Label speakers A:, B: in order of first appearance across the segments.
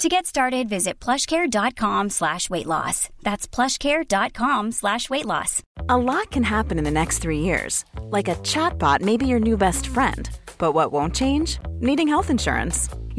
A: To get started, visit plushcare.com slash weight loss. That's plushcare.com slash weight loss.
B: A lot can happen in the next three years. Like a chatbot may be your new best friend. But what won't change? Needing health insurance.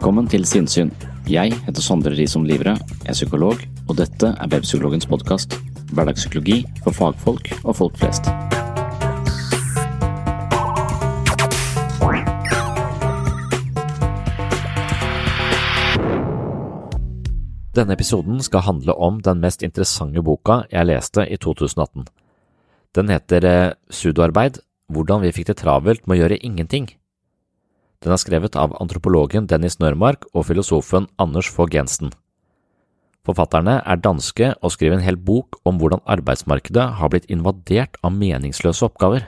C: Velkommen til Sinnsyn. Jeg heter Sondre Risom Livre, er psykolog, og dette er Webpsykologens podkast. Hverdagspsykologi for fagfolk og folk flest. Denne episoden skal handle om den mest interessante boka jeg leste i 2018. Den heter eh, Sudoarbeid – hvordan vi fikk det travelt med å gjøre ingenting. Den er skrevet av antropologen Dennis Nørmark og filosofen Anders Fogh Jensen. Forfatterne er danske og skriver en hel bok om hvordan arbeidsmarkedet har blitt invadert av meningsløse oppgaver.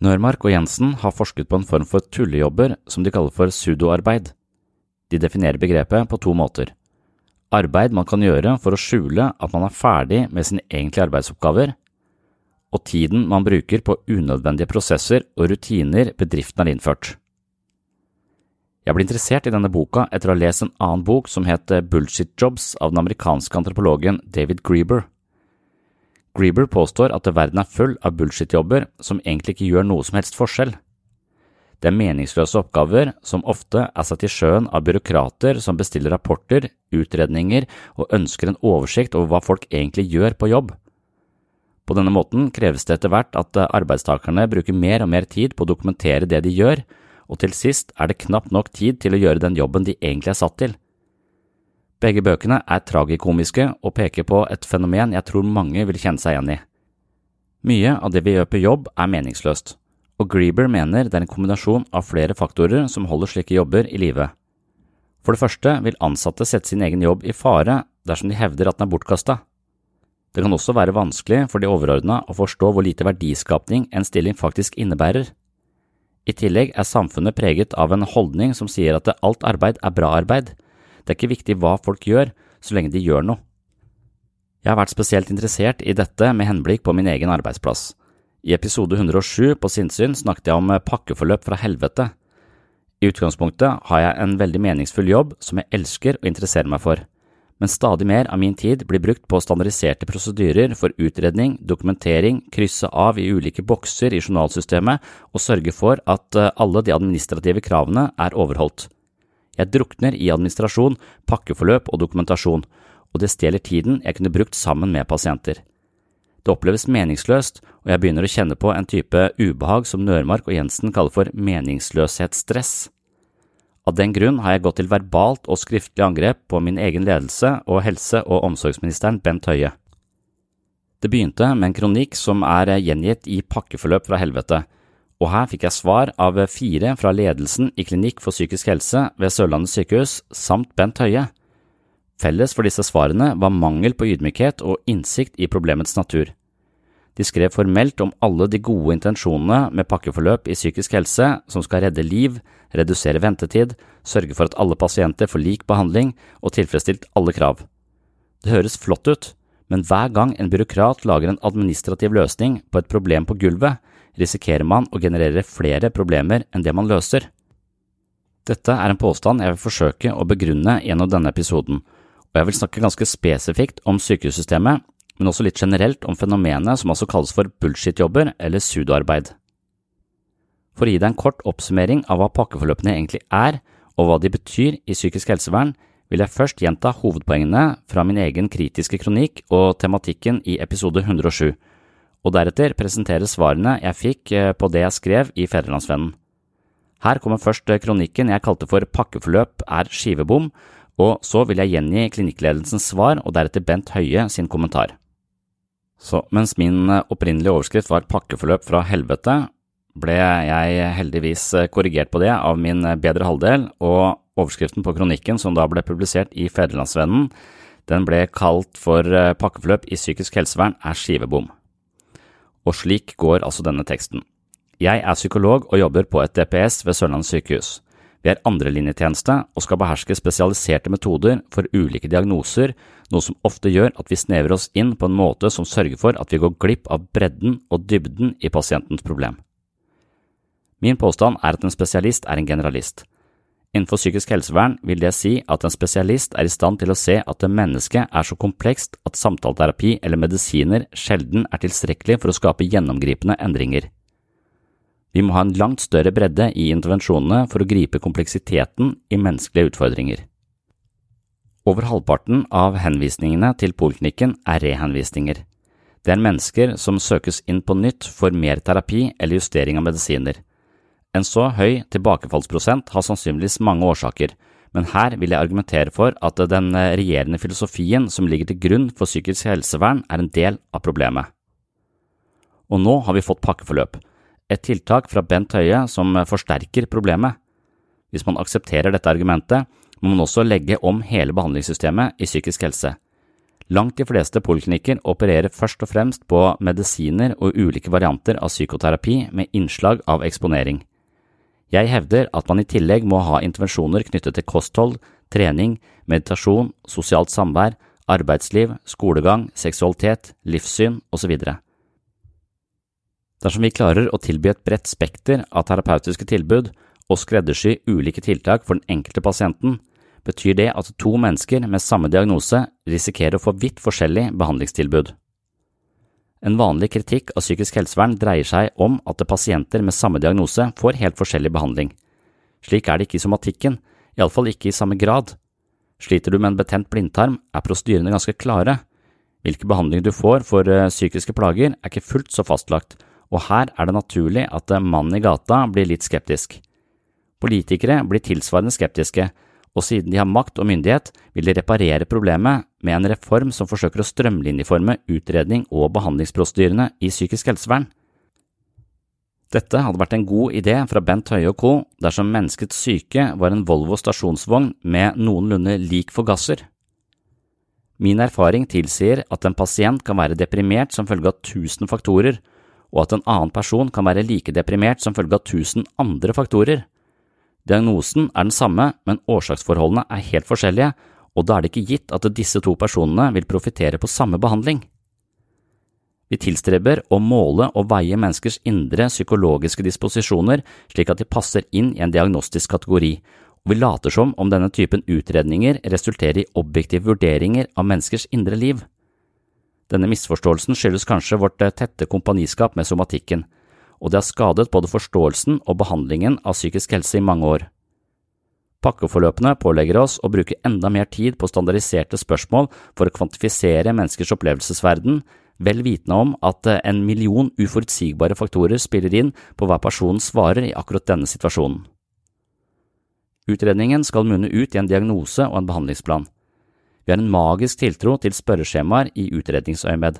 C: Nørmark og Jensen har forsket på en form for tullejobber som de kaller for sudoarbeid. De definerer begrepet på to måter. Arbeid man kan gjøre for å skjule at man er ferdig med sine egentlige arbeidsoppgaver, og tiden man bruker på unødvendige prosesser og rutiner bedriften har innført. Jeg ble interessert i denne boka etter å ha lest en annen bok som het Bullshit Jobs av den amerikanske antropologen David Grieber. Grieber påstår at verden er full av bullshit-jobber som egentlig ikke gjør noe som helst forskjell. Det er meningsløse oppgaver som ofte er satt i sjøen av byråkrater som bestiller rapporter, utredninger og ønsker en oversikt over hva folk egentlig gjør på jobb. På denne måten kreves det etter hvert at arbeidstakerne bruker mer og mer tid på å dokumentere det de gjør, og til sist er det knapt nok tid til å gjøre den jobben de egentlig er satt til. Begge bøkene er tragikomiske og peker på et fenomen jeg tror mange vil kjenne seg igjen i. Mye av det vi gjør på jobb er meningsløst, og Grieber mener det er en kombinasjon av flere faktorer som holder slike jobber i live. For det første vil ansatte sette sin egen jobb i fare dersom de hevder at den er bortkasta. Det kan også være vanskelig for de overordna å forstå hvor lite verdiskapning en stilling faktisk innebærer. I tillegg er samfunnet preget av en holdning som sier at alt arbeid er bra arbeid. Det er ikke viktig hva folk gjør, så lenge de gjør noe. Jeg har vært spesielt interessert i dette med henblikk på min egen arbeidsplass. I episode 107 på Sinnsyn snakket jeg om pakkeforløp fra helvete. I utgangspunktet har jeg en veldig meningsfull jobb som jeg elsker og interesserer meg for, men stadig mer av min tid blir brukt på standardiserte prosedyrer for utredning, dokumentering, krysse av i ulike bokser i journalsystemet og sørge for at eh, alle de administrative kravene er overholdt. Jeg drukner i administrasjon, pakkeforløp og dokumentasjon, og det stjeler tiden jeg kunne brukt sammen med pasienter. Det oppleves meningsløst, og jeg begynner å kjenne på en type ubehag som Nørmark og Jensen kaller for meningsløshetsstress. Av den grunn har jeg gått til verbalt og skriftlig angrep på min egen ledelse og helse- og omsorgsministeren Bent Høie. Det begynte med en kronikk som er gjengitt i Pakkeforløp fra helvete, og her fikk jeg svar av fire fra ledelsen i Klinikk for psykisk helse ved Sørlandet sykehus samt Bent Høie. Felles for disse svarene var mangel på ydmykhet og innsikt i problemets natur. De skrev formelt om alle de gode intensjonene med pakkeforløp i psykisk helse som skal redde liv, redusere ventetid, sørge for at alle pasienter får lik behandling og tilfredsstilt alle krav. Det høres flott ut, men hver gang en byråkrat lager en administrativ løsning på et problem på gulvet, risikerer man å generere flere problemer enn det man løser. Dette er en påstand jeg vil forsøke å begrunne gjennom denne episoden, og jeg vil snakke ganske spesifikt om sykehussystemet, men også litt generelt om fenomenet som altså kalles for bullshit-jobber eller sudoarbeid. For å gi deg en kort oppsummering av hva pakkeforløpene egentlig er, og hva de betyr i psykisk helsevern, vil jeg først gjenta hovedpoengene fra min egen kritiske kronikk og tematikken i episode 107, og deretter presentere svarene jeg fikk eh, på det jeg skrev i Fedrelandsvennen. Her kommer først eh, kronikken jeg kalte for Pakkeforløp er skivebom, og så vil jeg gjengi klinikkledelsens svar og deretter Bent Høie sin kommentar. Så mens min eh, opprinnelige overskrift var pakkeforløp fra helvete, ble jeg heldigvis eh, korrigert på det av min eh, bedre halvdel, og overskriften på kronikken som da ble publisert i Fedrelandsvennen, den ble kalt for Pakkeforløp i psykisk helsevern er skivebom. Og slik går altså denne teksten. Jeg er psykolog og jobber på et DPS ved Sørlandet sykehus. Vi er andrelinjetjeneste og skal beherske spesialiserte metoder for ulike diagnoser, noe som ofte gjør at vi snever oss inn på en måte som sørger for at vi går glipp av bredden og dybden i pasientens problem. Min påstand er at en spesialist er en generalist. Innenfor psykisk helsevern vil det si at en spesialist er i stand til å se at det menneske er så komplekst at samtaleterapi eller medisiner sjelden er tilstrekkelig for å skape gjennomgripende endringer. Vi må ha en langt større bredde i intervensjonene for å gripe kompleksiteten i menneskelige utfordringer. Over halvparten av henvisningene til poliklinikken er rehenvisninger. Det er mennesker som søkes inn på nytt for mer terapi eller justering av medisiner. En så høy tilbakefallsprosent har sannsynligvis mange årsaker, men her vil jeg argumentere for at den regjerende filosofien som ligger til grunn for psykisk helsevern, er en del av problemet. Og nå har vi fått pakkeforløp et tiltak fra Bent Høie som forsterker problemet. Hvis man aksepterer dette argumentet, må man også legge om hele behandlingssystemet i psykisk helse. Langt de fleste poliklinikker opererer først og fremst på medisiner og ulike varianter av psykoterapi med innslag av eksponering. Jeg hevder at man i tillegg må ha intervensjoner knyttet til kosthold, trening, meditasjon, sosialt samvær, arbeidsliv, skolegang, seksualitet, livssyn osv. Dersom vi klarer å tilby et bredt spekter av terapeutiske tilbud og skreddersy ulike tiltak for den enkelte pasienten, betyr det at to mennesker med samme diagnose risikerer å få vidt forskjellig behandlingstilbud. En vanlig kritikk av psykisk helsevern dreier seg om at pasienter med samme diagnose får helt forskjellig behandling. Slik er det ikke i somatikken, iallfall ikke i samme grad. Sliter du med en betent blindtarm, er prosedyrene ganske klare. Hvilke behandling du får for eh, psykiske plager, er ikke fullt så fastlagt, og her er det naturlig at mannen i gata blir litt skeptisk. Politikere blir tilsvarende skeptiske, og siden de har makt og myndighet, vil de reparere problemet med en reform som forsøker å strømlinjeforme utredning og behandlingsprosedyrene i psykisk helsevern. Dette hadde vært en god idé fra Bent Høie og co. dersom menneskets syke var en Volvo stasjonsvogn med noenlunde lik forgasser. Min erfaring tilsier at en pasient kan være deprimert som følge av tusen faktorer, og at en annen person kan være like deprimert som følge av tusen andre faktorer. Diagnosen er den samme, men årsaksforholdene er helt forskjellige, og da er det ikke gitt at disse to personene vil profitere på samme behandling. Vi tilstreber å måle og veie menneskers indre psykologiske disposisjoner slik at de passer inn i en diagnostisk kategori, og vi later som om denne typen utredninger resulterer i objektive vurderinger av menneskers indre liv. Denne misforståelsen skyldes kanskje vårt tette kompaniskap med somatikken, og det har skadet både forståelsen og behandlingen av psykisk helse i mange år. Pakkeforløpene pålegger oss å bruke enda mer tid på standardiserte spørsmål for å kvantifisere menneskers opplevelsesverden, vel vitende om at eh, en million uforutsigbare faktorer spiller inn på hva personen svarer i akkurat denne situasjonen. Utredningen skal munne ut i en diagnose og en behandlingsplan. Vi har en magisk tiltro til spørreskjemaer i utredningsøyemed,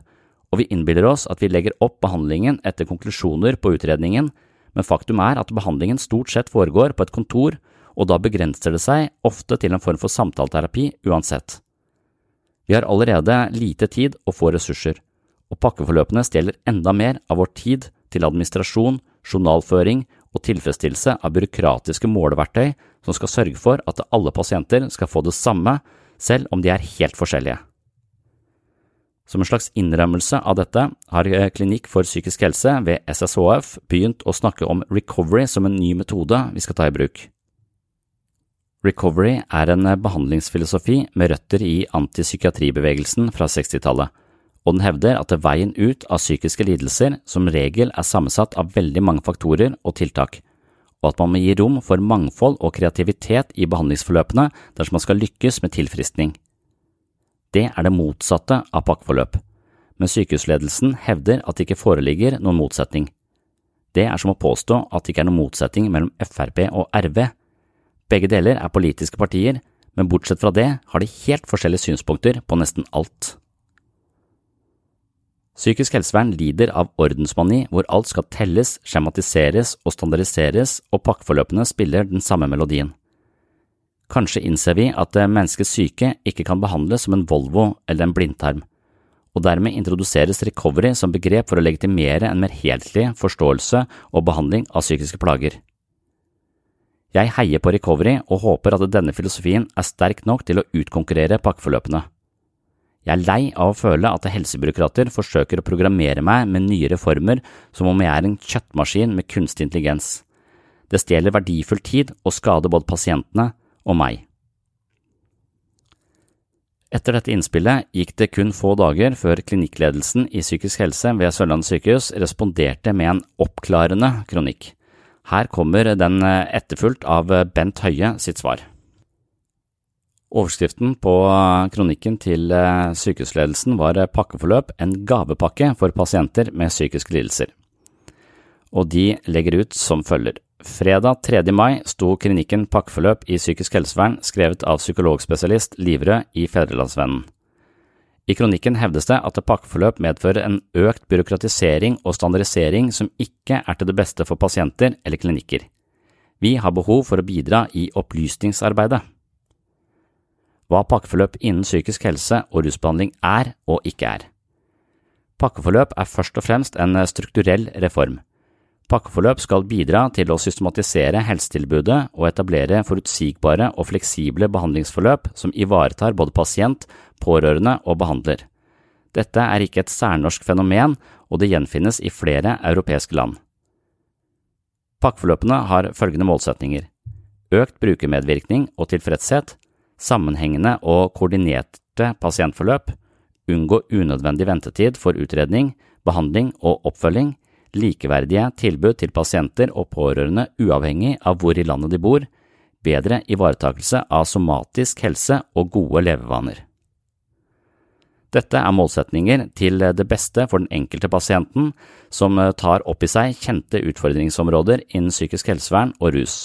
C: og vi innbiller oss at vi legger opp behandlingen etter konklusjoner på utredningen, men faktum er at behandlingen stort sett foregår på et kontor, og da begrenser det seg ofte til en form for samtaleterapi uansett. Vi har allerede lite tid og få ressurser og pakkeforløpene stjeler enda mer av vår tid til administrasjon, journalføring og tilfredsstillelse av byråkratiske måleverktøy som skal sørge for at alle pasienter skal få det samme, selv om de er helt forskjellige. Som en slags innrømmelse av dette har Klinikk for psykisk helse ved SSHF begynt å snakke om recovery som en ny metode vi skal ta i bruk. Recovery er en behandlingsfilosofi med røtter i antipsykiatribevegelsen fra 60-tallet og den hevder at veien ut av psykiske lidelser som regel er sammensatt av veldig mange faktorer og tiltak, og at man må gi rom for mangfold og kreativitet i behandlingsforløpene dersom man skal lykkes med tilfriskning. Det er det motsatte av pakkeforløp, men sykehusledelsen hevder at det ikke foreligger noen motsetning. Det er som å påstå at det ikke er noen motsetning mellom Frp og RV. Begge deler er politiske partier, men bortsett fra det har de helt forskjellige synspunkter på nesten alt. Psykisk helsevern lider av ordensmani hvor alt skal telles, skjematiseres og standardiseres, og pakkeforløpene spiller den samme melodien. Kanskje innser vi at menneskets syke ikke kan behandles som en Volvo eller en blindtarm, og dermed introduseres recovery som begrep for å legitimere en mer helhetlig forståelse og behandling av psykiske plager. Jeg heier på recovery og håper at denne filosofien er sterk nok til å utkonkurrere pakkeforløpene. Jeg er lei av å føle at helsebyråkrater forsøker å programmere meg med nye reformer som om jeg er en kjøttmaskin med kunstig intelligens. Det stjeler verdifull tid og skader både pasientene og meg. Etter dette innspillet gikk det kun få dager før klinikkledelsen i psykisk helse ved Sørlandet sykehus responderte med en oppklarende kronikk. Her kommer den etterfulgt av Bent Høie sitt svar. Overskriften på kronikken til eh, sykehusledelsen var eh, Pakkeforløp – en gavepakke for pasienter med psykiske lidelser. Og de legger ut som følger. Fredag 3. mai sto klinikken Pakkeforløp i psykisk helsevern skrevet av psykologspesialist Livrød i Fedrelandsvennen. I kronikken hevdes det at pakkeforløp medfører en økt byråkratisering og standardisering som ikke er til det beste for pasienter eller klinikker. Vi har behov for å bidra i opplysningsarbeidet hva pakkeforløp innen psykisk helse og rusbehandling er og ikke er. Pakkeforløp er først og fremst en strukturell reform. Pakkeforløp skal bidra til å systematisere helsetilbudet og etablere forutsigbare og fleksible behandlingsforløp som ivaretar både pasient, pårørende og behandler. Dette er ikke et særnorsk fenomen, og det gjenfinnes i flere europeiske land. Pakkeforløpene har følgende målsetninger – økt brukermedvirkning og tilfredshet, sammenhengende og koordinerte pasientforløp, unngå unødvendig ventetid for utredning, behandling og oppfølging, likeverdige tilbud til pasienter og pårørende uavhengig av hvor i landet de bor, bedre ivaretakelse av somatisk helse og gode levevaner. Dette er målsetninger til det beste for den enkelte pasienten, som tar opp i seg kjente utfordringsområder innen psykisk helsevern og rus.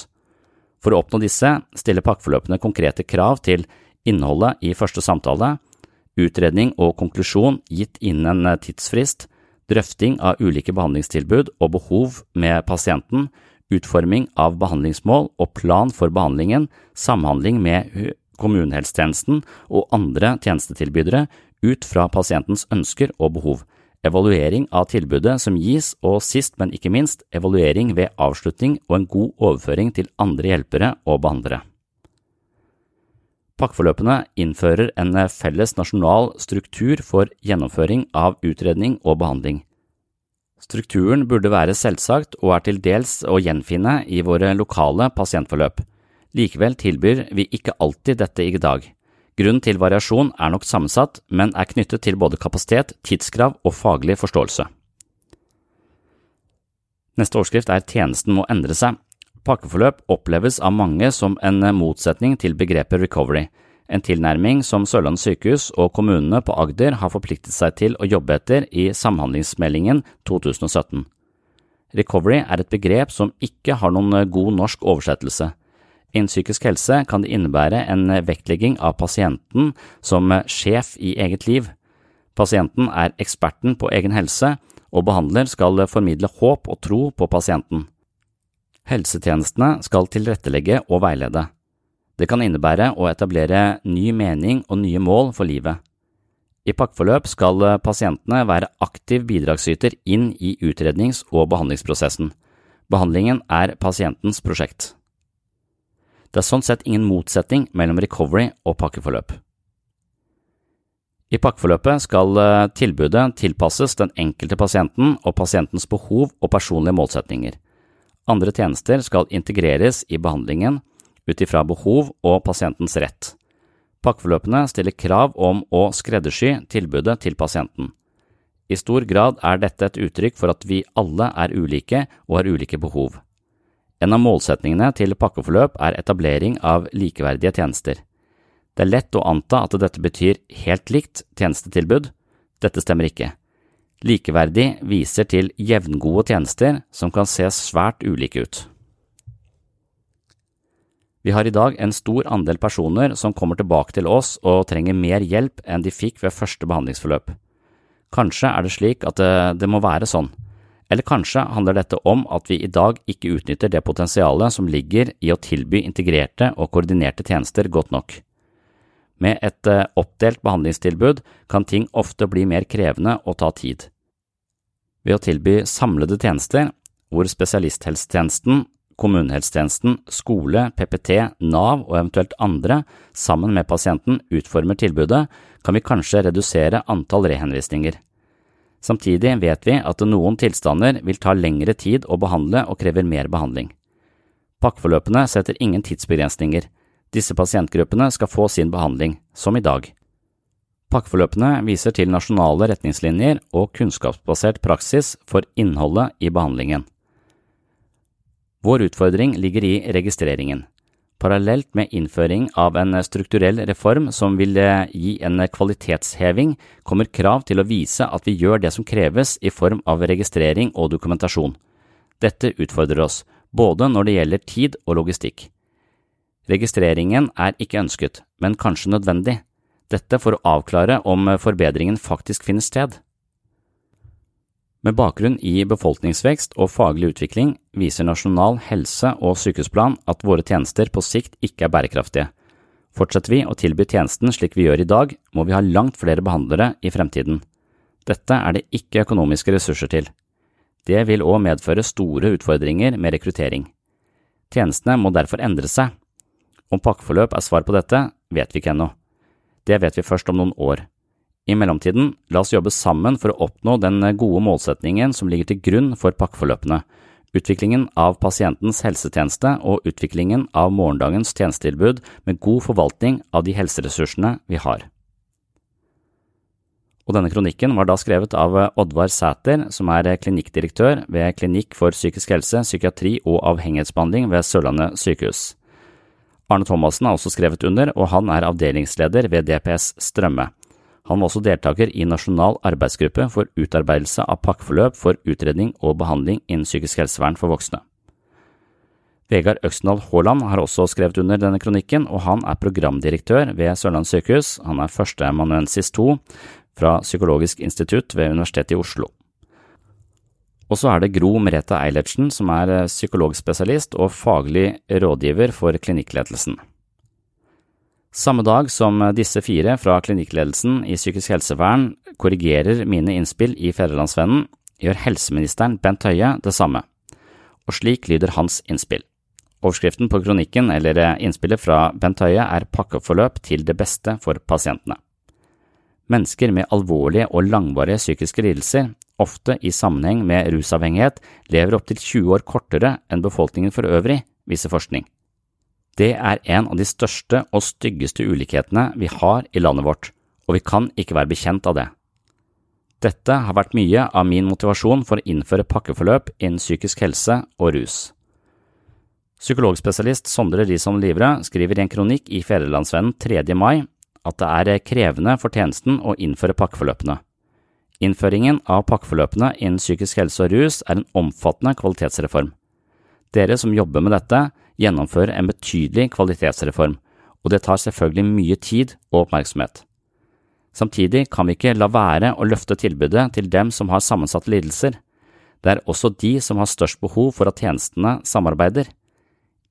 C: For å oppnå disse stiller pakkeforløpene konkrete krav til innholdet i første samtale, utredning og konklusjon gitt innen en tidsfrist, drøfting av ulike behandlingstilbud og behov med pasienten, utforming av behandlingsmål og plan for behandlingen, samhandling med kommunehelsetjenesten og andre tjenestetilbydere ut fra pasientens ønsker og behov, evaluering av tilbudet som gis, og sist, men ikke minst, evaluering ved avslutning og en god overføring til andre hjelpere og behandlere. Pakkeforløpene innfører en felles nasjonal struktur for gjennomføring av utredning og behandling. Strukturen burde være selvsagt og er til dels å gjenfinne i våre lokale pasientforløp. Likevel tilbyr vi ikke alltid dette i dag. Grunnen til variasjon er nok sammensatt, men er knyttet til både kapasitet, tidskrav og faglig forståelse. Neste årskrift er Tjenesten må endre seg. Pakkeforløp oppleves av mange som en motsetning til begrepet recovery, en tilnærming som Sørlandet sykehus og kommunene på Agder har forpliktet seg til å jobbe etter i Samhandlingsmeldingen 2017. Recovery er et begrep som ikke har noen god norsk oversettelse. Innen psykisk helse kan det innebære en vektlegging av pasienten som sjef i eget liv. Pasienten er eksperten på egen helse, og behandler skal formidle håp og tro på pasienten. Helsetjenestene skal tilrettelegge og veilede. Det kan innebære å etablere ny mening og nye mål for livet. I pakkeforløp skal pasientene være aktiv bidragsyter inn i utrednings- og behandlingsprosessen. Behandlingen er pasientens prosjekt. Det er sånn sett ingen motsetning mellom recovery og pakkeforløp. I pakkeforløpet skal tilbudet tilpasses den enkelte pasienten og pasientens behov og personlige målsetninger. Andre tjenester skal integreres i behandlingen ut ifra behov og pasientens rett. Pakkeforløpene stiller krav om å skreddersy tilbudet til pasienten. I stor grad er dette et uttrykk for at vi alle er ulike og har ulike behov. En av målsetningene til pakkeforløp er etablering av likeverdige tjenester. Det er lett å anta at dette betyr helt likt tjenestetilbud. Dette stemmer ikke. Likeverdig viser til jevngode tjenester som kan se svært ulike ut. Vi har i dag en stor andel personer som kommer tilbake til oss og trenger mer hjelp enn de fikk ved første behandlingsforløp. Kanskje er det slik at det, det, må være sånn, eller kanskje handler dette om at vi i dag ikke utnytter det potensialet som ligger i å tilby integrerte og koordinerte tjenester godt nok. Med et eh, oppdelt behandlingstilbud kan ting ofte bli mer krevende og ta tid. Ved å tilby samlede tjenester, hvor spesialisthelsetjenesten kommunehelsetjenesten, skole, PPT, Nav og eventuelt andre, sammen med pasienten, utformer tilbudet, kan vi kanskje redusere antall rehenvisninger. Samtidig vet vi at noen tilstander vil ta lengre tid å behandle og krever mer behandling. Pakkeforløpene setter ingen tidsbegrensninger. Disse pasientgruppene skal få sin behandling, som i dag. Pakkeforløpene viser til nasjonale retningslinjer og kunnskapsbasert praksis for innholdet i behandlingen. Vår utfordring ligger i registreringen. Parallelt med innføring av en strukturell reform som vil eh, gi en kvalitetsheving, kommer krav til å vise at vi gjør det som kreves i form av registrering og dokumentasjon. Dette utfordrer oss, både når det gjelder tid og logistikk. Registreringen er ikke ønsket, men kanskje nødvendig, dette for å avklare om forbedringen faktisk finner sted. Med bakgrunn i befolkningsvekst og faglig utvikling viser Nasjonal helse- og sykehusplan at våre tjenester på sikt ikke er bærekraftige. Fortsetter vi å tilby tjenesten slik vi gjør i dag, må vi ha langt flere behandlere i fremtiden. Dette er det ikke økonomiske ressurser til. Det vil òg medføre store utfordringer med rekruttering. Tjenestene må derfor endre seg. Om pakkeforløp er svar på dette, vet vi ikke ennå. Det vet vi først om noen år. I mellomtiden, la oss jobbe sammen for å oppnå den gode målsetningen som ligger til grunn for pakkeforløpene, utviklingen av pasientens helsetjeneste og utviklingen av morgendagens tjenestetilbud med god forvaltning av de helseressursene vi har. Og denne kronikken var da skrevet av Oddvar Sæter, som er klinikkdirektør ved Klinikk for psykisk helse, psykiatri og avhengighetsbehandling ved Sørlandet sykehus. Arne Thomassen har også skrevet under, og han er avdelingsleder ved DPS Strømme. Han var også deltaker i Nasjonal arbeidsgruppe for utarbeidelse av pakkeforløp for utredning og behandling innen psykisk helsevern for voksne. Vegard Øksendal Haaland har også skrevet under denne kronikken, og han er programdirektør ved Sørlandet sykehus. Han er førsteamanuensis 2 fra Psykologisk institutt ved Universitetet i Oslo. Og så er det Gro Merete Eilertsen, som er eh, psykologspesialist og faglig rådgiver for klinikkledelsen. Samme dag som disse fire fra klinikkledelsen i psykisk helsevern korrigerer mine innspill i Fedrelandsvennen, gjør helseministeren Bent Høie det samme, og slik lyder hans innspill. Overskriften på kronikken eller eh, innspillet fra Bent Høie er Pakkeforløp til det beste for pasientene. Mennesker med alvorlige og langvarige psykiske lidelser ofte i sammenheng med rusavhengighet, lever opptil 20 år kortere enn befolkningen for øvrig, viser forskning. Det er en av de største og styggeste ulikhetene vi har i landet vårt, og vi kan ikke være bekjent av det. Dette har vært mye av min motivasjon for å innføre pakkeforløp innen psykisk helse og rus. Psykologspesialist Sondre Risholm Livre skriver i en kronikk i Fedrelandsvennen 3. mai at det er krevende for tjenesten å innføre pakkeforløpene. Innføringen av pakkeforløpene innen psykisk helse og rus er en omfattende kvalitetsreform. Dere som jobber med dette, gjennomfører en betydelig kvalitetsreform, og det tar selvfølgelig mye tid og oppmerksomhet. Samtidig kan vi ikke la være å løfte tilbudet til dem som har sammensatte lidelser. Det er også de som har størst behov for at tjenestene samarbeider.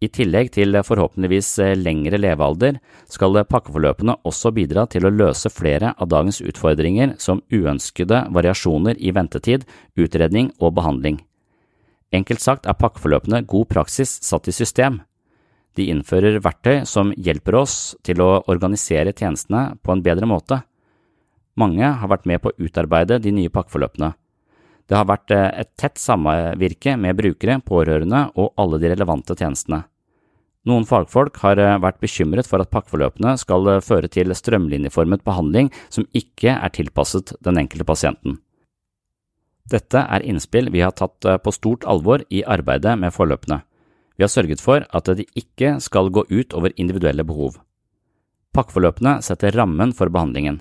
C: I tillegg til forhåpentligvis eh, lengre levealder, skal pakkeforløpene også bidra til å løse flere av dagens utfordringer som uønskede variasjoner i ventetid, utredning og behandling. Enkelt sagt er pakkeforløpene god praksis satt i system. De innfører verktøy som hjelper oss til å organisere tjenestene på en bedre måte. Mange har vært med på å utarbeide de nye pakkeforløpene. Det har vært eh, et tett samvirke med brukere, pårørende og alle de relevante tjenestene. Noen fagfolk har eh, vært bekymret for at pakkeforløpene skal eh, føre til strømlinjeformet behandling som ikke er tilpasset den enkelte pasienten. Dette er innspill vi har tatt på stort alvor i arbeidet med forløpene. Vi har sørget for at de ikke skal gå ut over individuelle behov. Pakkeforløpene setter rammen for behandlingen.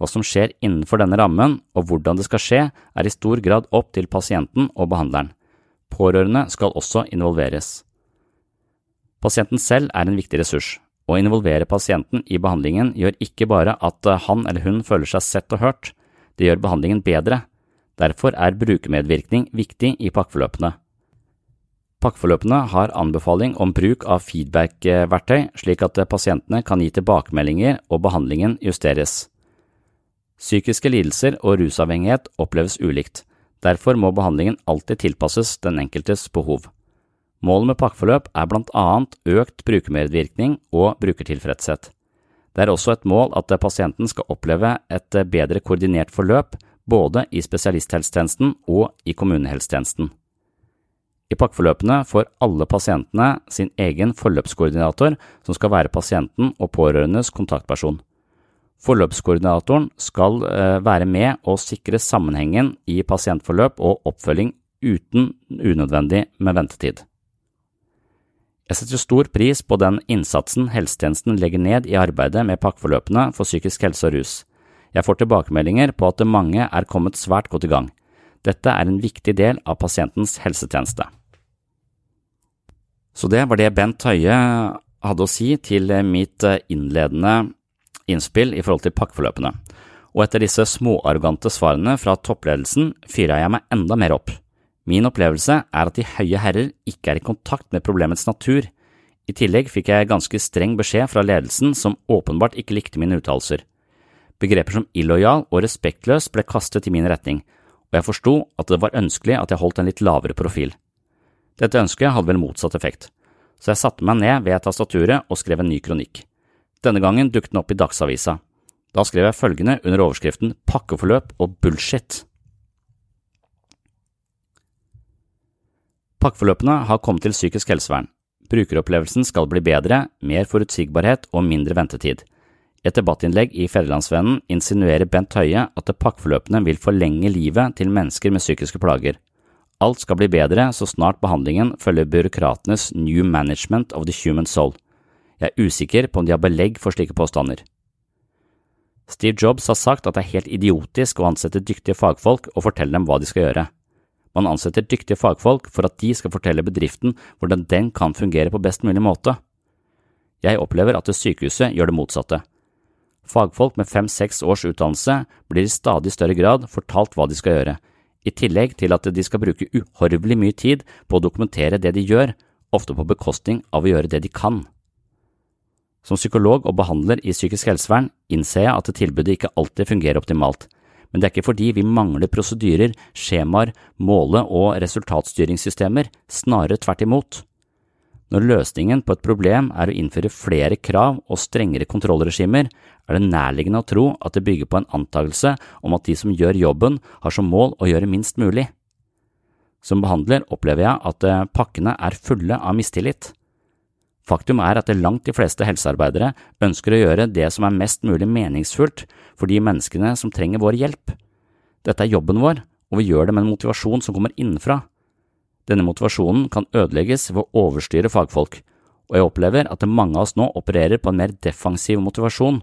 C: Hva som skjer innenfor denne rammen og hvordan det skal skje, er i stor grad opp til pasienten og behandleren. Pårørende skal også involveres. Pasienten selv er en viktig ressurs. Å involvere pasienten i behandlingen gjør ikke bare at han eller hun føler seg sett og hørt, det gjør behandlingen bedre. Derfor er brukermedvirkning viktig i pakkeforløpene. Pakkeforløpene har anbefaling om bruk av feedback-verktøy, slik at pasientene kan gi tilbakemeldinger og behandlingen justeres. Psykiske lidelser og rusavhengighet oppleves ulikt, derfor må behandlingen alltid tilpasses den enkeltes behov. Målet med pakkeforløp er blant annet økt brukermedvirkning og brukertilfredshet. Det er også et mål at pasienten skal oppleve et bedre koordinert forløp både i spesialisthelsetjenesten og i kommunehelsetjenesten. I pakkeforløpene får alle pasientene sin egen forløpskoordinator som skal være pasienten og pårørendes kontaktperson. Forløpskoordinatoren skal eh, være med og sikre sammenhengen i pasientforløp og oppfølging uten unødvendig med ventetid. Jeg setter stor pris på den innsatsen helsetjenesten legger ned i arbeidet med pakkeforløpene for psykisk helse og rus. Jeg får tilbakemeldinger på at mange er kommet svært godt i gang. Dette er en viktig del av pasientens helsetjeneste. Så det var det Bent Høie hadde å si til mitt innledende innspill i forhold til pakkeforløpene, og etter disse småarrogante svarene fra toppledelsen fyra jeg meg enda mer opp. Min opplevelse er at de høye herrer ikke er i kontakt med problemets natur. I tillegg fikk jeg ganske streng beskjed fra ledelsen som åpenbart ikke likte mine uttalelser. Begreper som illojal og respektløs ble kastet i min retning, og jeg forsto at det var ønskelig at jeg holdt en litt lavere profil. Dette ønsket hadde vel motsatt effekt, så jeg satte meg ned ved tastaturet og skrev en ny kronikk. Denne gangen dukket den opp i Dagsavisa. Da skrev jeg følgende under overskriften Pakkeforløp og bullshit. Pakkeforløpene har kommet til psykisk helsevern. Brukeropplevelsen skal bli bedre, mer forutsigbarhet og mindre ventetid. Et debattinnlegg i Fedrelandsvennen insinuerer Bent Høie at pakkeforløpene vil forlenge livet til mennesker med psykiske plager. Alt skal bli bedre så snart behandlingen følger byråkratenes New Management of the Human Soul. Jeg er usikker på om de har belegg for slike påstander. Steve Jobs har sagt at det er helt idiotisk å ansette dyktige fagfolk og fortelle dem hva de skal gjøre. Man ansetter dyktige fagfolk for at de skal fortelle bedriften hvordan den kan fungere på best mulig måte. Jeg opplever at sykehuset gjør det motsatte. Fagfolk med fem–seks års utdannelse blir i stadig større grad fortalt hva de skal gjøre, i tillegg til at de skal bruke uhorvelig mye tid på å dokumentere det de gjør, ofte på bekostning av å gjøre det de kan. Som psykolog og behandler i psykisk helsevern innser jeg at tilbudet ikke alltid fungerer optimalt, men det er ikke fordi vi mangler prosedyrer, skjemaer, måle- og resultatstyringssystemer, snarere tvert imot. Når løsningen på et problem er å innføre flere krav og strengere kontrollregimer, er det nærliggende å tro at det bygger på en antakelse om at de som gjør jobben, har som mål å gjøre minst mulig. Som behandler opplever jeg at eh, pakkene er fulle av mistillit. Faktum er at langt de fleste helsearbeidere ønsker å gjøre det som er mest mulig meningsfullt for de menneskene som trenger vår hjelp. Dette er jobben vår, og vi gjør det med en motivasjon som kommer innenfra. Denne motivasjonen kan ødelegges ved å overstyre fagfolk, og jeg opplever at mange av oss nå opererer på en mer defensiv motivasjon,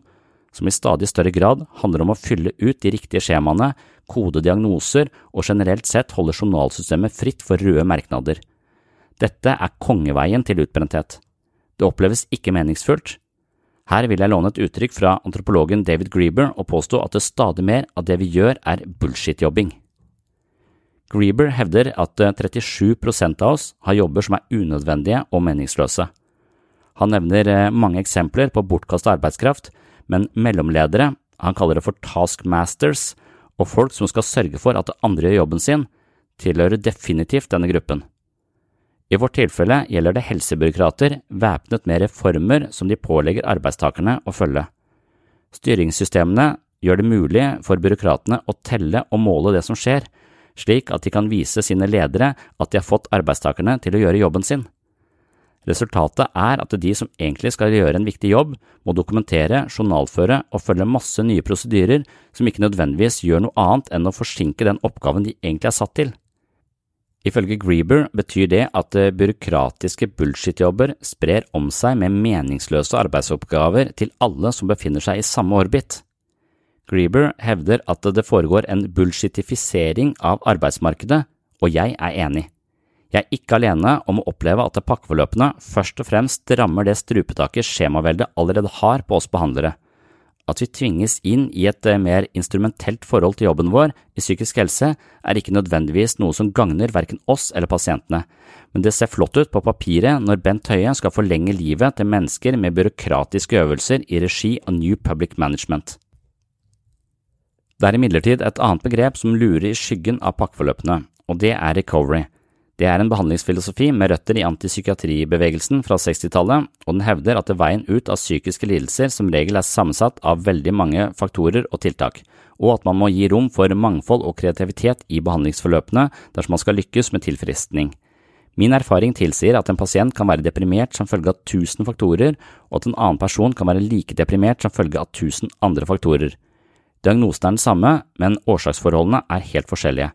C: som i stadig større grad handler om å fylle ut de riktige skjemaene, kode diagnoser og generelt sett holde journalsystemet fritt for røde merknader. Dette er kongeveien til utbrenthet. Det oppleves ikke meningsfullt. Her vil jeg låne et uttrykk fra antropologen David Grieber og påstå at det stadig mer av det vi gjør er bullshit-jobbing. Grieber hevder at 37% av oss har jobber som er unødvendige og meningsløse. Han nevner eh, mange eksempler på bortkastet arbeidskraft, men mellomledere, han kaller det for taskmasters, og folk som skal sørge for at andre gjør jobben sin, tilhører definitivt denne gruppen. I vårt tilfelle gjelder det helsebyråkrater væpnet med reformer som de pålegger arbeidstakerne å følge. Styringssystemene gjør det mulig for byråkratene å telle og måle det som skjer, slik at de kan vise sine ledere at de har fått arbeidstakerne til å gjøre jobben sin. Resultatet er at de som egentlig skal gjøre en viktig jobb, må dokumentere, journalføre og følge masse nye prosedyrer som ikke nødvendigvis gjør noe annet enn å forsinke den oppgaven de egentlig er satt til. Ifølge Grieber betyr det at byråkratiske bullshit-jobber sprer om seg med meningsløse arbeidsoppgaver til alle som befinner seg i samme orbit. Grieber hevder at det foregår en bullshitifisering av arbeidsmarkedet, og jeg er enig. Jeg er ikke alene om å oppleve at pakkeforløpene først og fremst rammer det strupetaket skjemaveldet allerede har på oss behandlere. At vi tvinges inn i et eh, mer instrumentelt forhold til jobben vår i psykisk helse, er ikke nødvendigvis noe som gagner verken oss eller pasientene, men det ser flott ut på papiret når Bent Høie skal forlenge livet til mennesker med byråkratiske øvelser i regi av New Public Management. Det er imidlertid et annet begrep som lurer i skyggen av pakkeforløpene, og det er recovery. Det er en behandlingsfilosofi med røtter i antipsykiatribevegelsen fra 60-tallet, og den hevder at veien ut av psykiske lidelser som regel er sammensatt av veldig mange faktorer og tiltak, og at man må gi rom for mangfold og kreativitet i behandlingsforløpene dersom man skal lykkes med tilfriskning. Min erfaring tilsier at en pasient kan være deprimert som følge av tusen faktorer, og at en annen person kan være like deprimert som følge av tusen andre faktorer. Diagnosen er den samme, men årsaksforholdene er helt forskjellige,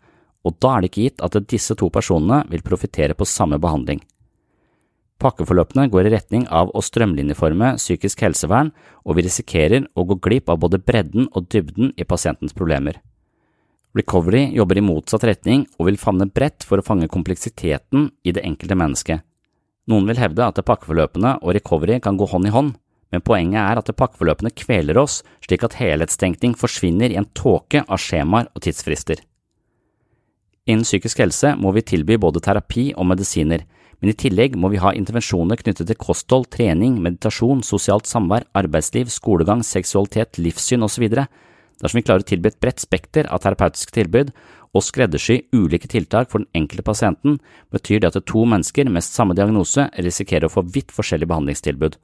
C: og da er det ikke gitt at disse to personene vil profitere på samme behandling. Pakkeforløpene går i retning av å strømlinjeforme psykisk helsevern, og vi risikerer å gå glipp av både bredden og dybden i pasientens problemer. Recovery jobber i motsatt retning og vil favne bredt for å fange kompleksiteten i det enkelte mennesket. Noen vil hevde at pakkeforløpene og recovery kan gå hånd i hånd, men poenget er at pakkeforløpene kveler oss slik at helhetstenkning forsvinner i en tåke av skjemaer og tidsfrister. Innen psykisk helse må vi tilby både terapi og medisiner, men i tillegg må vi ha intervensjoner knyttet til kosthold, trening, meditasjon, sosialt samvær, arbeidsliv, skolegang, seksualitet, livssyn osv. Dersom vi klarer å tilby et bredt spekter av terapeutiske tilbud og skreddersy ulike tiltak for den enkelte pasienten, betyr det at to mennesker med samme diagnose risikerer å få vidt forskjellige behandlingstilbud.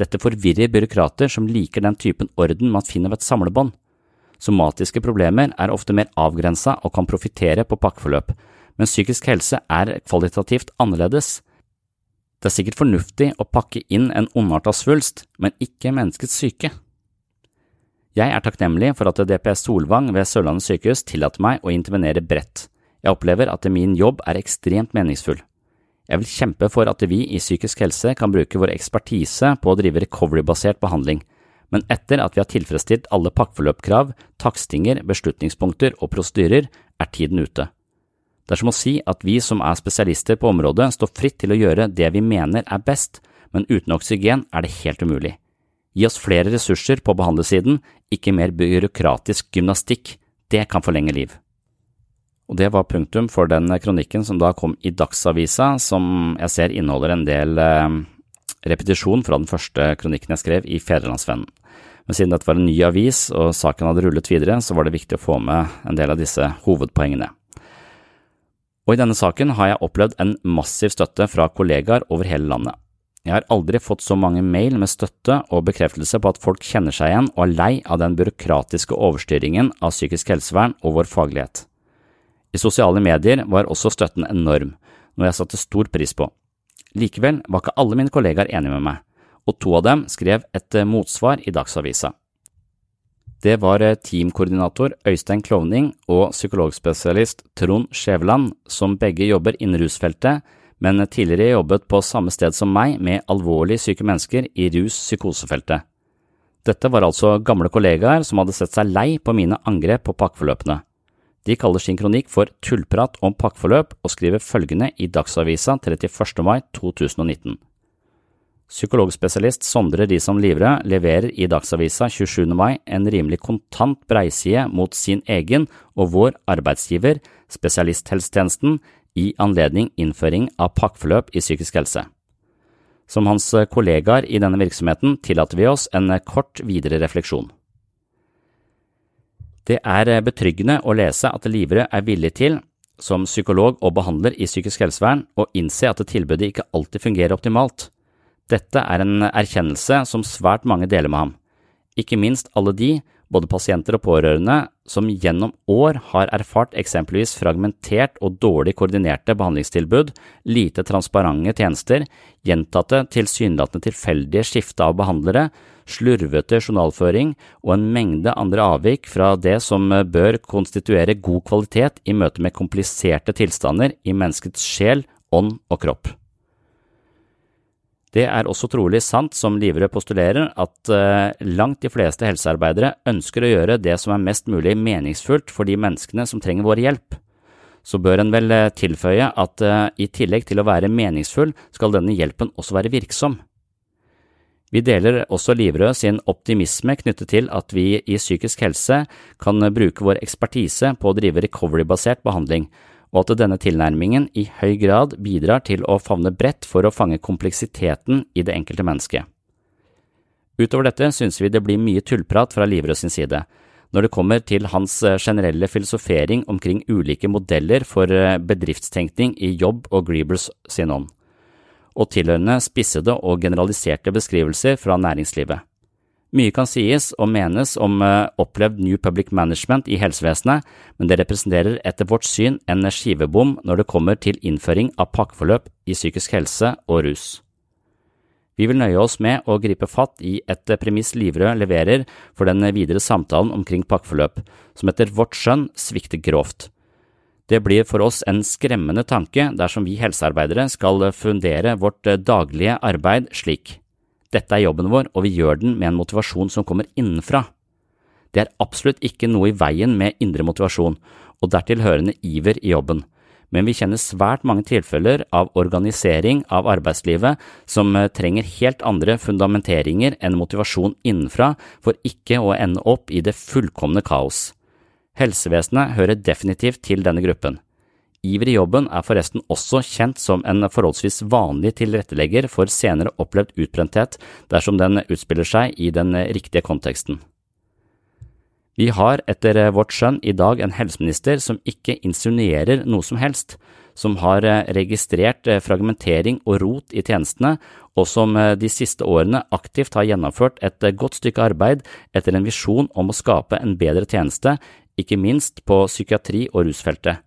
C: Dette forvirrer byråkrater som liker den typen orden man finner ved et samlebånd. Somatiske problemer er ofte mer avgrensa og kan profitere på pakkeforløp, men psykisk helse er kvalitativt annerledes. Det er sikkert fornuftig å pakke inn en ondarta svulst, men ikke menneskets syke. Jeg er takknemlig for at DPS Solvang ved Sørlandet sykehus tillater meg å intervenere bredt. Jeg opplever at min jobb er ekstremt meningsfull. Jeg vil kjempe for at vi i psykisk helse kan bruke vår ekspertise på å drive recovery-basert behandling, men etter at vi har tilfredsstilt alle pakkeforløpkrav, takstinger, beslutningspunkter og prosedyrer, er tiden ute. Det er som å si at vi som er spesialister på området, står fritt til å gjøre det vi mener er best, men uten oksygen er det helt umulig. Gi oss flere ressurser på behandlersiden, ikke mer byråkratisk gymnastikk, det kan forlenge liv. Og det var punktum for den kronikken som da kom i Dagsavisa, som jeg ser inneholder en del eh, repetisjon fra den første kronikken jeg skrev i Fedrelandsvennen. Men siden dette var en ny avis og saken hadde rullet videre, så var det viktig å få med en del av disse hovedpoengene. Og i denne saken har jeg opplevd en massiv støtte fra kollegaer over hele landet. Jeg har aldri fått så mange mail med støtte og bekreftelse på at folk kjenner seg igjen og er lei av den byråkratiske overstyringen av psykisk helsevern og vår faglighet. I sosiale medier var også støtten enorm, noe jeg satte stor pris på. Likevel var ikke alle mine kollegaer enige med meg, og to av dem skrev et eh, motsvar i Dagsavisa. Det var eh, teamkoordinator Øystein Klovning og psykologspesialist Trond Skjæveland, som begge jobber innen rusfeltet, men tidligere jobbet på samme sted som meg med alvorlig syke mennesker i rus-psykosefeltet. Dette var altså gamle kollegaer som hadde sett seg lei på mine angrep på pakkeforløpene. De kaller sin kronikk for Tullprat om pakkeforløp og skriver følgende i Dagsavisa 31. mai 2019. Psykologspesialist Sondre Risom Livre leverer i Dagsavisa 27. mai en rimelig kontant breiside mot sin egen og vår arbeidsgiver, spesialisthelsetjenesten, i anledning innføring av pakkeforløp i psykisk helse. Som hans kollegaer i denne virksomheten tillater vi oss en kort videre refleksjon. Det er betryggende å lese at Livre er villig til, som psykolog og behandler i psykisk helsevern, å innse at tilbudet ikke alltid fungerer optimalt. Dette er en erkjennelse som svært mange deler med ham, ikke minst alle de, både pasienter og pårørende, som gjennom år har erfart eksempelvis fragmentert og dårlig koordinerte behandlingstilbud, lite transparente tjenester, gjentatte tilsynelatende tilfeldige skifte av behandlere, slurvete journalføring og en mengde andre avvik fra det som bør konstituere god kvalitet i møte med kompliserte tilstander i menneskets sjel, ånd og kropp. Det er også trolig sant, som Livre postulerer, at uh, langt de fleste helsearbeidere ønsker å gjøre det som er mest mulig meningsfullt for de menneskene som trenger vår hjelp. Så bør en vel uh, tilføye at uh, i tillegg til å være meningsfull, skal denne hjelpen også være virksom. Vi deler også Livrød sin optimisme knyttet til at vi i psykisk helse kan bruke vår ekspertise på å drive recovery-basert behandling, og at denne tilnærmingen i høy grad bidrar til å favne bredt for å fange kompleksiteten i det enkelte mennesket. Utover dette synes vi det blir mye tullprat fra Livrød sin side, når det kommer til hans eh, generelle filosofering omkring ulike modeller for eh, bedriftstenkning i jobb og Greebers sin ånd, og tilhørende spissede og generaliserte beskrivelser fra næringslivet. Mye kan sies og menes om uh, opplevd New Public Management i helsevesenet, men det representerer etter vårt syn en skivebom når det kommer til innføring av pakkeforløp i psykisk helse og rus. Vi vil nøye oss med å gripe fatt i et premiss Livrød leverer for den videre samtalen omkring pakkeforløp, som etter vårt skjønn svikter grovt. Det blir for oss en skremmende tanke dersom vi helsearbeidere skal fundere vårt daglige arbeid slik. Dette er jobben vår, og vi gjør den med en motivasjon som kommer innenfra. Det er absolutt ikke noe i veien med indre motivasjon, og dertil hørende iver i jobben, men vi kjenner svært mange tilfeller av organisering av arbeidslivet som eh, trenger helt andre fundamenteringer enn motivasjon innenfra for ikke å ende opp i det fullkomne kaos. Helsevesenet hører definitivt til denne gruppen. Iver i jobben er forresten også kjent som en forholdsvis vanlig tilrettelegger for senere opplevd utbrenthet dersom den utspiller seg i den riktige konteksten. Vi har etter vårt skjønn i dag en helseminister som ikke insinuerer noe som helst, som har registrert fragmentering og rot i tjenestene, og som de siste årene aktivt har gjennomført et godt stykke arbeid etter en visjon om å skape en bedre tjeneste, ikke minst på psykiatri- og rusfeltet.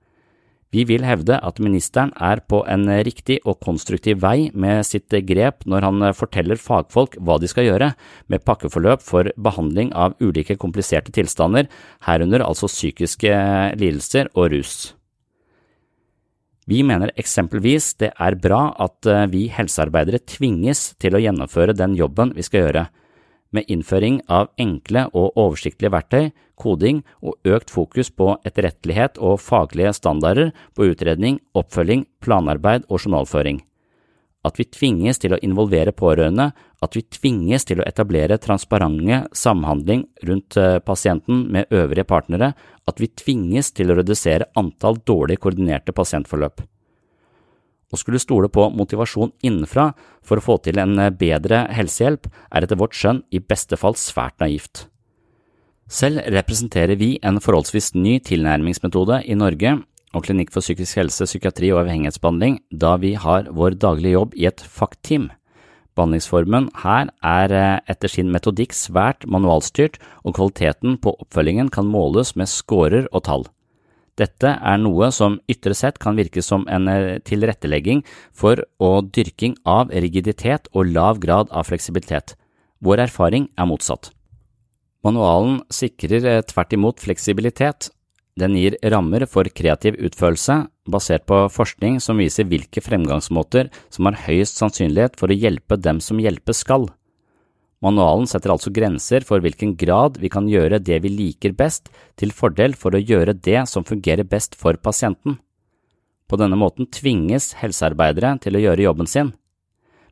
C: Vi vil hevde at ministeren er på en riktig og konstruktiv vei med sitt grep når han forteller fagfolk hva de skal gjøre med pakkeforløp for behandling av ulike kompliserte tilstander, herunder altså psykiske lidelser og rus. Vi mener eksempelvis det er bra at vi helsearbeidere tvinges til å gjennomføre den jobben vi skal gjøre med innføring av enkle og oversiktlige verktøy, koding og økt fokus på etterrettelighet og faglige standarder på utredning, oppfølging, planarbeid og journalføring. at vi tvinges til å involvere pårørende, at vi tvinges til å etablere transparente samhandling rundt eh, pasienten med øvrige partnere, at vi tvinges til å redusere antall dårlig koordinerte pasientforløp. Å skulle stole på motivasjon innenfra for å få til en eh, bedre helsehjelp er etter vårt skjønn i beste fall svært naivt. Selv representerer vi en forholdsvis ny tilnærmingsmetode i Norge og Klinikk for psykisk helse, psykiatri og avhengighetsbehandling, da vi har vår daglige jobb i et FACT-team. Behandlingsformen her er eh, etter sin metodikk svært manualstyrt, og kvaliteten på oppfølgingen kan måles med scorer og tall. Dette er noe som ytre sett kan virke som en eh, tilrettelegging for og dyrking av rigiditet og lav grad av fleksibilitet. Vår erfaring er motsatt. Manualen sikrer eh, tvert imot fleksibilitet, den gir rammer for kreativ utførelse, basert på forskning som viser hvilke fremgangsmåter som har høyest sannsynlighet for å hjelpe dem som hjelpes skal. Manualen setter altså grenser for hvilken grad vi kan gjøre det vi liker best, til fordel for å gjøre det som fungerer best for pasienten. På denne måten tvinges helsearbeidere til å gjøre jobben sin,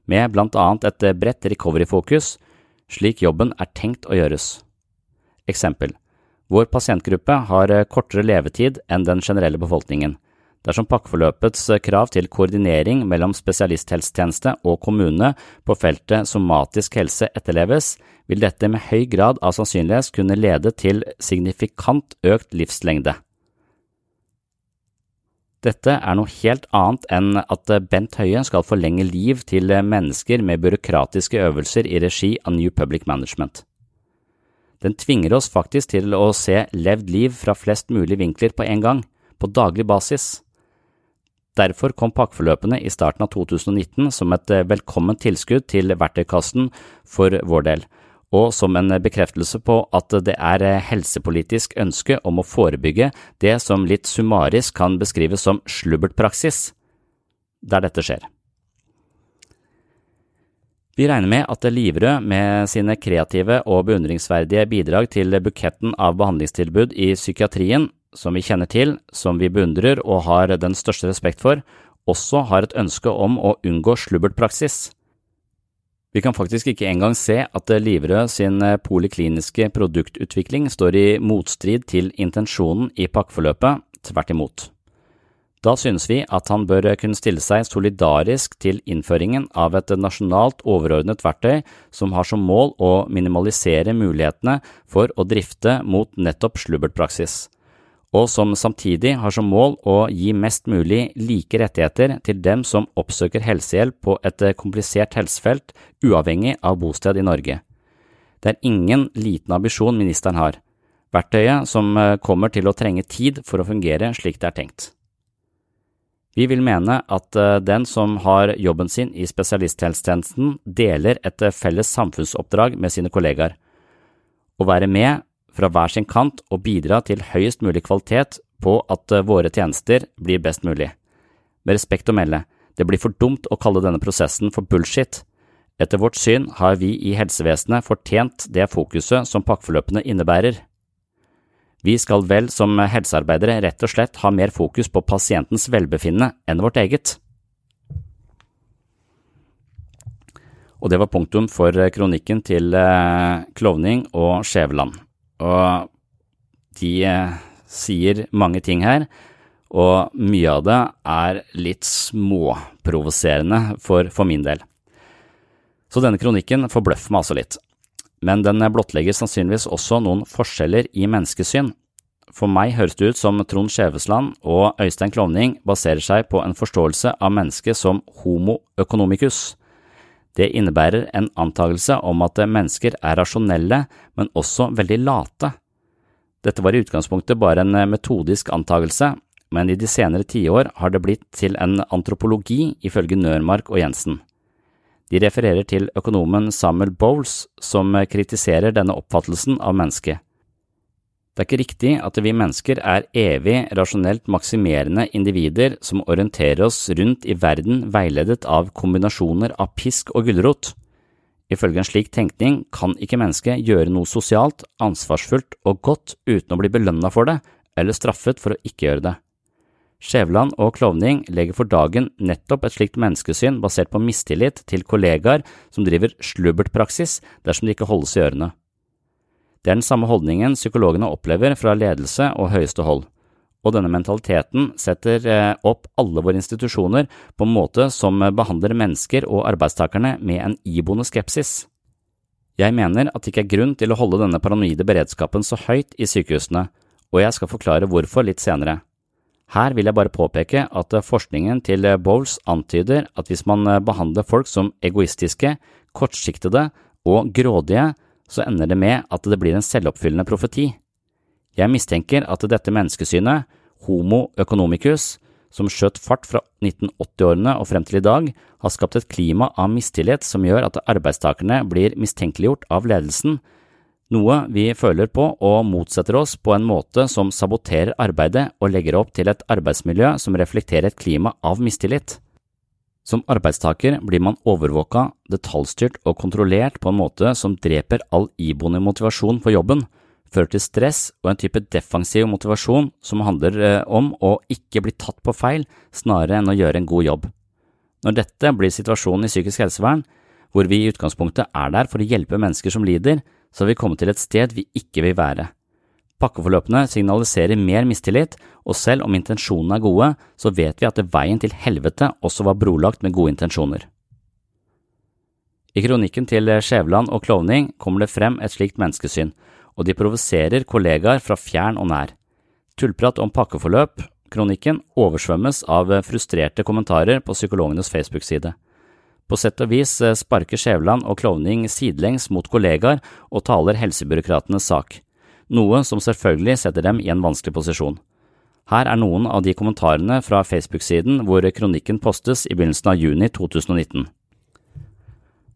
C: med blant annet et bredt recovery-fokus, slik jobben er tenkt å gjøres. Eksempel vår pasientgruppe har kortere levetid enn den generelle befolkningen. Dersom pakkeforløpets krav til koordinering mellom spesialisthelsetjeneste og kommune på feltet somatisk helse etterleves, vil dette med høy grad av sannsynlighet kunne lede til signifikant økt livslengde. Dette er noe helt annet enn at Bent Høie skal forlenge liv til mennesker med byråkratiske øvelser i regi av New Public Management. Den tvinger oss faktisk til å se levd liv fra flest mulig vinkler på en gang, på daglig basis. Derfor kom pakkeforløpene i starten av 2019 som et eh, velkomment tilskudd til verktøykassen for vår del, og som en bekreftelse på at det er eh, helsepolitisk ønske om å forebygge det som litt summarisk kan beskrives som slubbertpraksis, der dette skjer. Vi regner med at Livrød med sine kreative og beundringsverdige bidrag til buketten av behandlingstilbud i psykiatrien, som vi kjenner til, som vi beundrer og har den største respekt for, også har et ønske om å unngå slubbertpraksis. Vi kan faktisk ikke engang se at Livrød sin polikliniske produktutvikling står i motstrid til intensjonen i pakkeforløpet, tvert imot. Da synes vi at han bør kunne stille seg solidarisk til innføringen av et nasjonalt overordnet verktøy som har som mål å minimalisere mulighetene for å drifte mot nettopp slubbertpraksis, og som samtidig har som mål å gi mest mulig like rettigheter til dem som oppsøker helsehjelp på et komplisert helsefelt, uavhengig av bosted i Norge. Det er ingen liten ambisjon ministeren har, verktøyet som kommer til å trenge tid for å fungere slik det er tenkt. Vi vil mene at eh, den som har jobben sin i spesialisthelsetjenesten, deler et eh, felles samfunnsoppdrag med sine kollegaer. Å være med fra hver sin kant og bidra til høyest mulig kvalitet på at eh, våre tjenester blir best mulig. Med respekt å melde, det blir for dumt å kalle denne prosessen for bullshit. Etter vårt syn har vi i helsevesenet fortjent det fokuset som pakkeforløpene innebærer. Vi skal vel som helsearbeidere rett og slett ha mer fokus på pasientens velbefinnende enn vårt eget. Og det var punktum for kronikken til eh, Klovning og Skjæveland. Og de eh, sier mange ting her, og mye av det er litt småprovoserende for, for min del. Så denne kronikken forbløffer meg altså litt men den blottlegger sannsynligvis også noen forskjeller i menneskesyn. For meg høres det ut som Trond Skjevesland og Øystein Klovning baserer seg på en forståelse av mennesket som homo economicus. Det innebærer en antakelse om at mennesker er rasjonelle, men også veldig late. Dette var i utgangspunktet bare en metodisk antakelse, men i de senere tiår har det blitt til en antropologi, ifølge Nørmark og Jensen. De refererer til økonomen Samuel Bowles, som kritiserer denne oppfattelsen av mennesket. Det er ikke riktig at vi mennesker er evig rasjonelt maksimerende individer som orienterer oss rundt i verden veiledet av kombinasjoner av pisk og gulrot. Ifølge en slik tenkning kan ikke mennesket gjøre noe sosialt, ansvarsfullt og godt uten å bli belønna for det, eller straffet for å ikke gjøre det. Skjæveland og klovning legger for dagen nettopp et slikt menneskesyn basert på mistillit til kollegaer som driver slubbertpraksis dersom de ikke holdes i ørene. Det er den samme holdningen psykologene opplever fra ledelse og høyeste hold, og denne mentaliteten setter eh, opp alle våre institusjoner på en måte som behandler mennesker og arbeidstakerne med en iboende skepsis. Jeg mener at det ikke er grunn til å holde denne paranoide beredskapen så høyt i sykehusene, og jeg skal forklare hvorfor litt senere. Her vil jeg bare påpeke at forskningen til Bowles antyder at hvis man behandler folk som egoistiske, kortsiktede og grådige, så ender det med at det blir en selvoppfyllende profeti. Jeg mistenker at dette menneskesynet, homo economicus, som skjøt fart fra 1980-årene og frem til i dag, har skapt et klima av mistillit som gjør at arbeidstakerne blir mistenkeliggjort av ledelsen, noe vi føler på og motsetter oss på en måte som saboterer arbeidet og legger opp til et arbeidsmiljø som reflekterer et klima av mistillit. Som arbeidstaker blir man overvåka, detaljstyrt og kontrollert på en måte som dreper all iboende motivasjon for jobben, fører til stress og en type defensiv motivasjon som handler eh, om å ikke bli tatt på feil snarere enn å gjøre en god jobb. Når dette blir situasjonen i psykisk helsevern, hvor vi i utgangspunktet er der for å hjelpe mennesker som lider, så har vi kommet til et sted vi ikke vil være. Pakkeforløpene signaliserer mer mistillit, og selv om intensjonene er gode, så vet vi at veien til helvete også var brolagt med gode intensjoner. I kronikken til Skjæveland og klovning kommer det frem et slikt menneskesyn, og de provoserer kollegaer fra fjern og nær. Tullprat om pakkeforløp, kronikken, oversvømmes av frustrerte kommentarer på psykologenes Facebook-side. På sett og vis eh, sparker Skjæveland og klovning sidelengs mot kollegaer og taler helsebyråkratenes sak, noe som selvfølgelig setter dem i en vanskelig posisjon. Her er noen av de kommentarene fra Facebook-siden hvor kronikken postes i begynnelsen av juni 2019.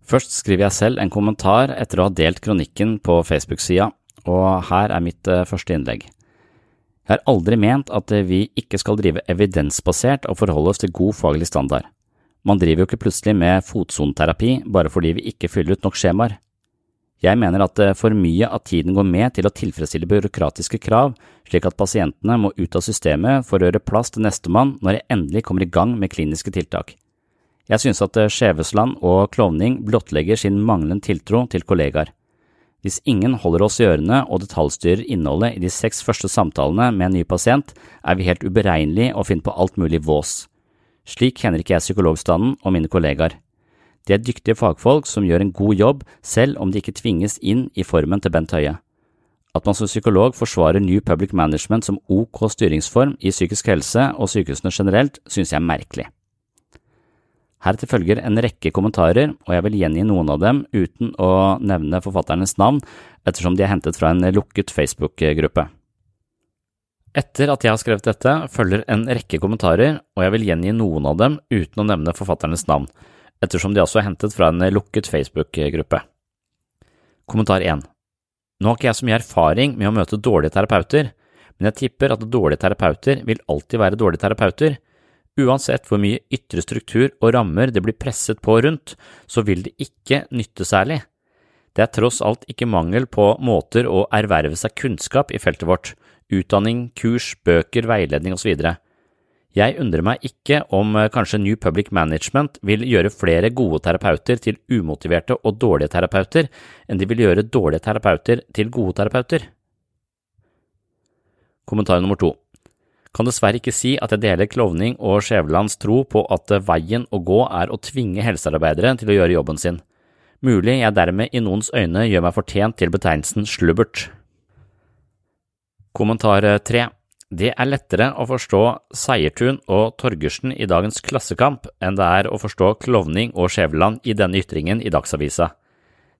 C: Først skriver jeg selv en kommentar etter å ha delt kronikken på Facebook-sida, og her er mitt eh, første innlegg. Jeg har aldri ment at vi ikke skal drive evidensbasert og forholde oss til god faglig standard. Man driver jo ikke plutselig med fotsoneterapi bare fordi vi ikke fyller ut nok skjemaer. Jeg mener at eh, for mye av tiden går med til å tilfredsstille byråkratiske krav, slik at pasientene må ut av systemet for å gjøre plass til nestemann når jeg endelig kommer i gang med kliniske tiltak. Jeg synes at eh, Skjevesland og klovning blottlegger sin manglende tiltro til kollegaer. Hvis ingen holder oss i ørene og detaljstyrer innholdet i de seks første samtalene med en ny pasient, er vi helt uberegnelige og finner på alt mulig vås. Slik kjenner ikke jeg psykologstanden og mine kollegaer. De er dyktige fagfolk som gjør en god jobb selv om de ikke tvinges inn i formen til Bent Høie. At man som psykolog forsvarer New Public Management som ok styringsform i psykisk helse og sykehusene generelt, synes jeg er merkelig. Heretter følger en rekke kommentarer, og jeg vil gjengi noen av dem uten å nevne forfatternes navn, ettersom de er hentet fra en lukket Facebook-gruppe. Etter at jeg har skrevet dette, følger en rekke kommentarer, og jeg vil gjengi noen av dem uten å nevne forfatternes navn, ettersom de også er hentet fra en lukket Facebook-gruppe. Kommentar 1 Nå har ikke jeg så mye erfaring med å møte dårlige terapeuter, men jeg tipper at dårlige terapeuter vil alltid være dårlige terapeuter. Uansett hvor mye ytre struktur og rammer det blir presset på rundt, så vil det ikke nytte særlig. Det er tross alt ikke mangel på måter å erverve seg kunnskap i feltet vårt, utdanning, kurs, bøker, veiledning osv. Jeg undrer meg ikke om eh, kanskje New Public Management vil gjøre flere gode terapeuter til umotiverte og dårlige terapeuter enn de vil gjøre dårlige terapeuter til gode terapeuter. Kommentar nummer to Kan dessverre ikke si at jeg deler Klovning og Skjævelands tro på at veien å gå er å tvinge helsearbeidere til å gjøre jobben sin. Mulig jeg dermed i noens øyne gjør meg fortjent til betegnelsen slubbert. Kommentar tre. Det er lettere å forstå Seiertun og Torgersen i dagens Klassekamp enn det er å forstå Klovning og Skjæveland i denne ytringen i Dagsavisa.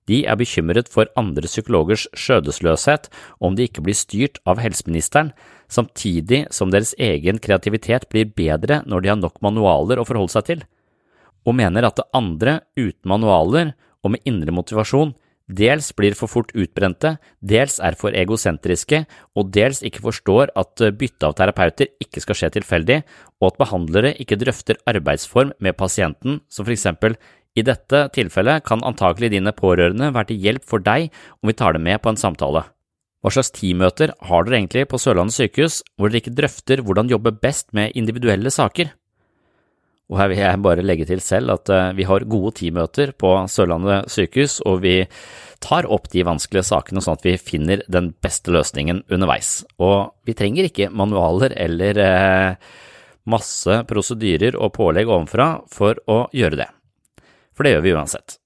C: De er bekymret for andre psykologers skjødesløshet om de ikke blir styrt av helseministeren, samtidig som deres egen kreativitet blir bedre når de har nok manualer å forholde seg til, og mener at det andre uten manualer og med indre motivasjon dels blir for fort utbrente, dels er for egosentriske, og dels ikke forstår at eh, bytte av terapeuter ikke skal skje tilfeldig, og at behandlere ikke drøfter arbeidsform med pasienten, som for eksempel i dette tilfellet kan antakelig dine pårørende være til hjelp for deg om vi tar det med på en samtale. Hva slags teammøter har dere egentlig på Sørlandet sykehus hvor dere ikke drøfter hvordan jobbe best med individuelle saker? Og her vil jeg bare legge til selv at eh, vi har gode teammøter på Sørlandet sykehus, og vi tar opp de vanskelige sakene sånn at vi finner den beste løsningen underveis. Og vi trenger ikke manualer eller eh, masse prosedyrer og pålegg ovenfra for å gjøre det, for det gjør vi uansett.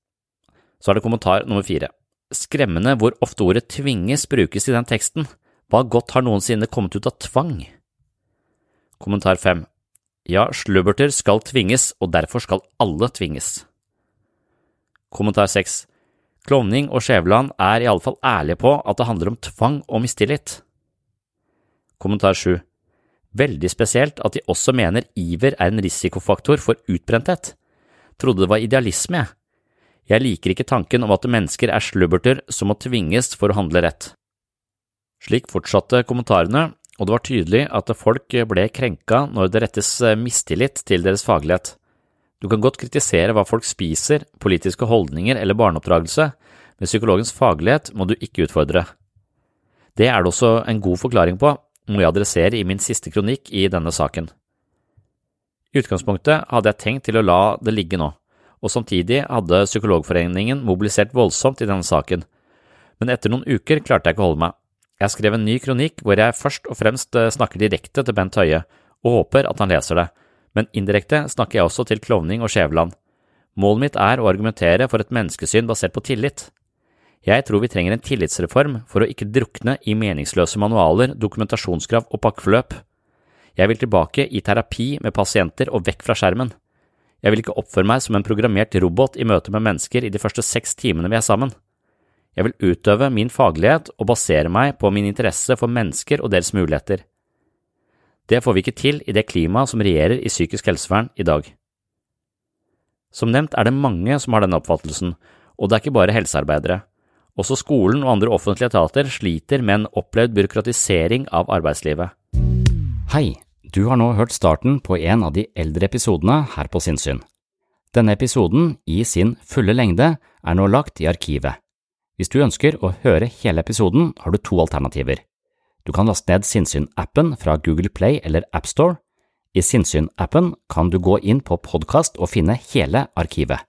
C: Så er det kommentar nummer fire. Skremmende hvor ofte ordet tvinges brukes i den teksten. Hva godt har noensinne kommet ut av tvang? Kommentar fem. Ja, slubberter skal tvinges, og derfor skal alle tvinges. Kommentar 6 Klovning og Skjæveland er i alle fall ærlige på at det handler om tvang og mistillit. Kommentar 7 Veldig spesielt at de også mener iver er en risikofaktor for utbrenthet. Trodde det var idealisme, jeg. Jeg liker ikke tanken om at mennesker er slubberter som må tvinges for å handle rett. Slik fortsatte kommentarene, og det var tydelig at folk ble krenka når det rettes mistillit til deres faglighet. Du kan godt kritisere hva folk spiser, politiske holdninger eller barneoppdragelse, men psykologens faglighet må du ikke utfordre. Det er det også en god forklaring på, noe jeg adresserer i min siste kronikk i denne saken. I utgangspunktet hadde jeg tenkt til å la det ligge nå og samtidig hadde Psykologforeningen mobilisert voldsomt i denne saken, men etter noen uker klarte jeg ikke å holde meg. Jeg skrev en ny kronikk hvor jeg først og fremst eh, snakker direkte til Bent Høie, og håper at han leser det, men indirekte snakker jeg også til Klovning og Skjæveland. Målet mitt er å argumentere for et menneskesyn basert på tillit. Jeg tror vi trenger en tillitsreform for å ikke drukne i meningsløse manualer, dokumentasjonskrav og pakkeforløp. Jeg vil tilbake i terapi med pasienter og vekk fra skjermen. Jeg vil ikke oppføre meg som en programmert robot i møte med mennesker i de første seks timene vi er sammen. Jeg vil utøve min faglighet og basere meg på min interesse for mennesker og deres muligheter. Det får vi ikke til i det klimaet som regjerer i psykisk helsevern i dag. Som nevnt er det mange som har denne oppfattelsen, og det er ikke bare helsearbeidere. Også skolen og andre offentlige etater sliter med en opplevd byråkratisering av arbeidslivet.
D: Hei, du har nå hørt starten på en av de eldre episodene her på Sinnsyn. Denne episoden, i sin fulle lengde, er nå lagt i arkivet. Hvis du ønsker å høre hele episoden, har du to alternativer. Du kan laste ned Sinnsyn-appen fra Google Play eller AppStore. I Sinnsyn-appen kan du gå inn på podkast og finne hele arkivet.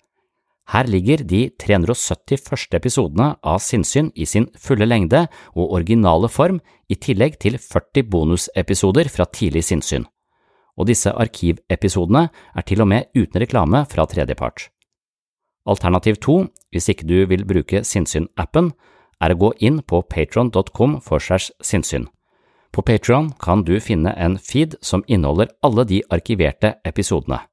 D: Her ligger de 370 første episodene av Sinnsyn i sin fulle lengde og originale form, i tillegg til 40 bonusepisoder fra tidlig sinnssyn. Og disse arkivepisodene er til og med uten reklame fra tredjepart. Alternativ to, hvis ikke du vil bruke Sinnsyn-appen, er å gå inn på patron.com for segs sinnssyn. På Patron kan du finne en feed som inneholder alle de arkiverte episodene.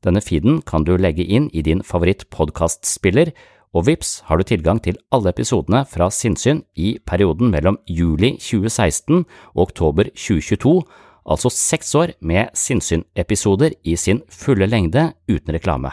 D: Denne feeden kan du legge inn i din favoritt-podkastspiller, og vips har du tilgang til alle episodene fra Sinnsyn i perioden mellom juli 2016 og oktober 2022, altså seks år med Sinnsyn-episoder i sin fulle lengde uten reklame.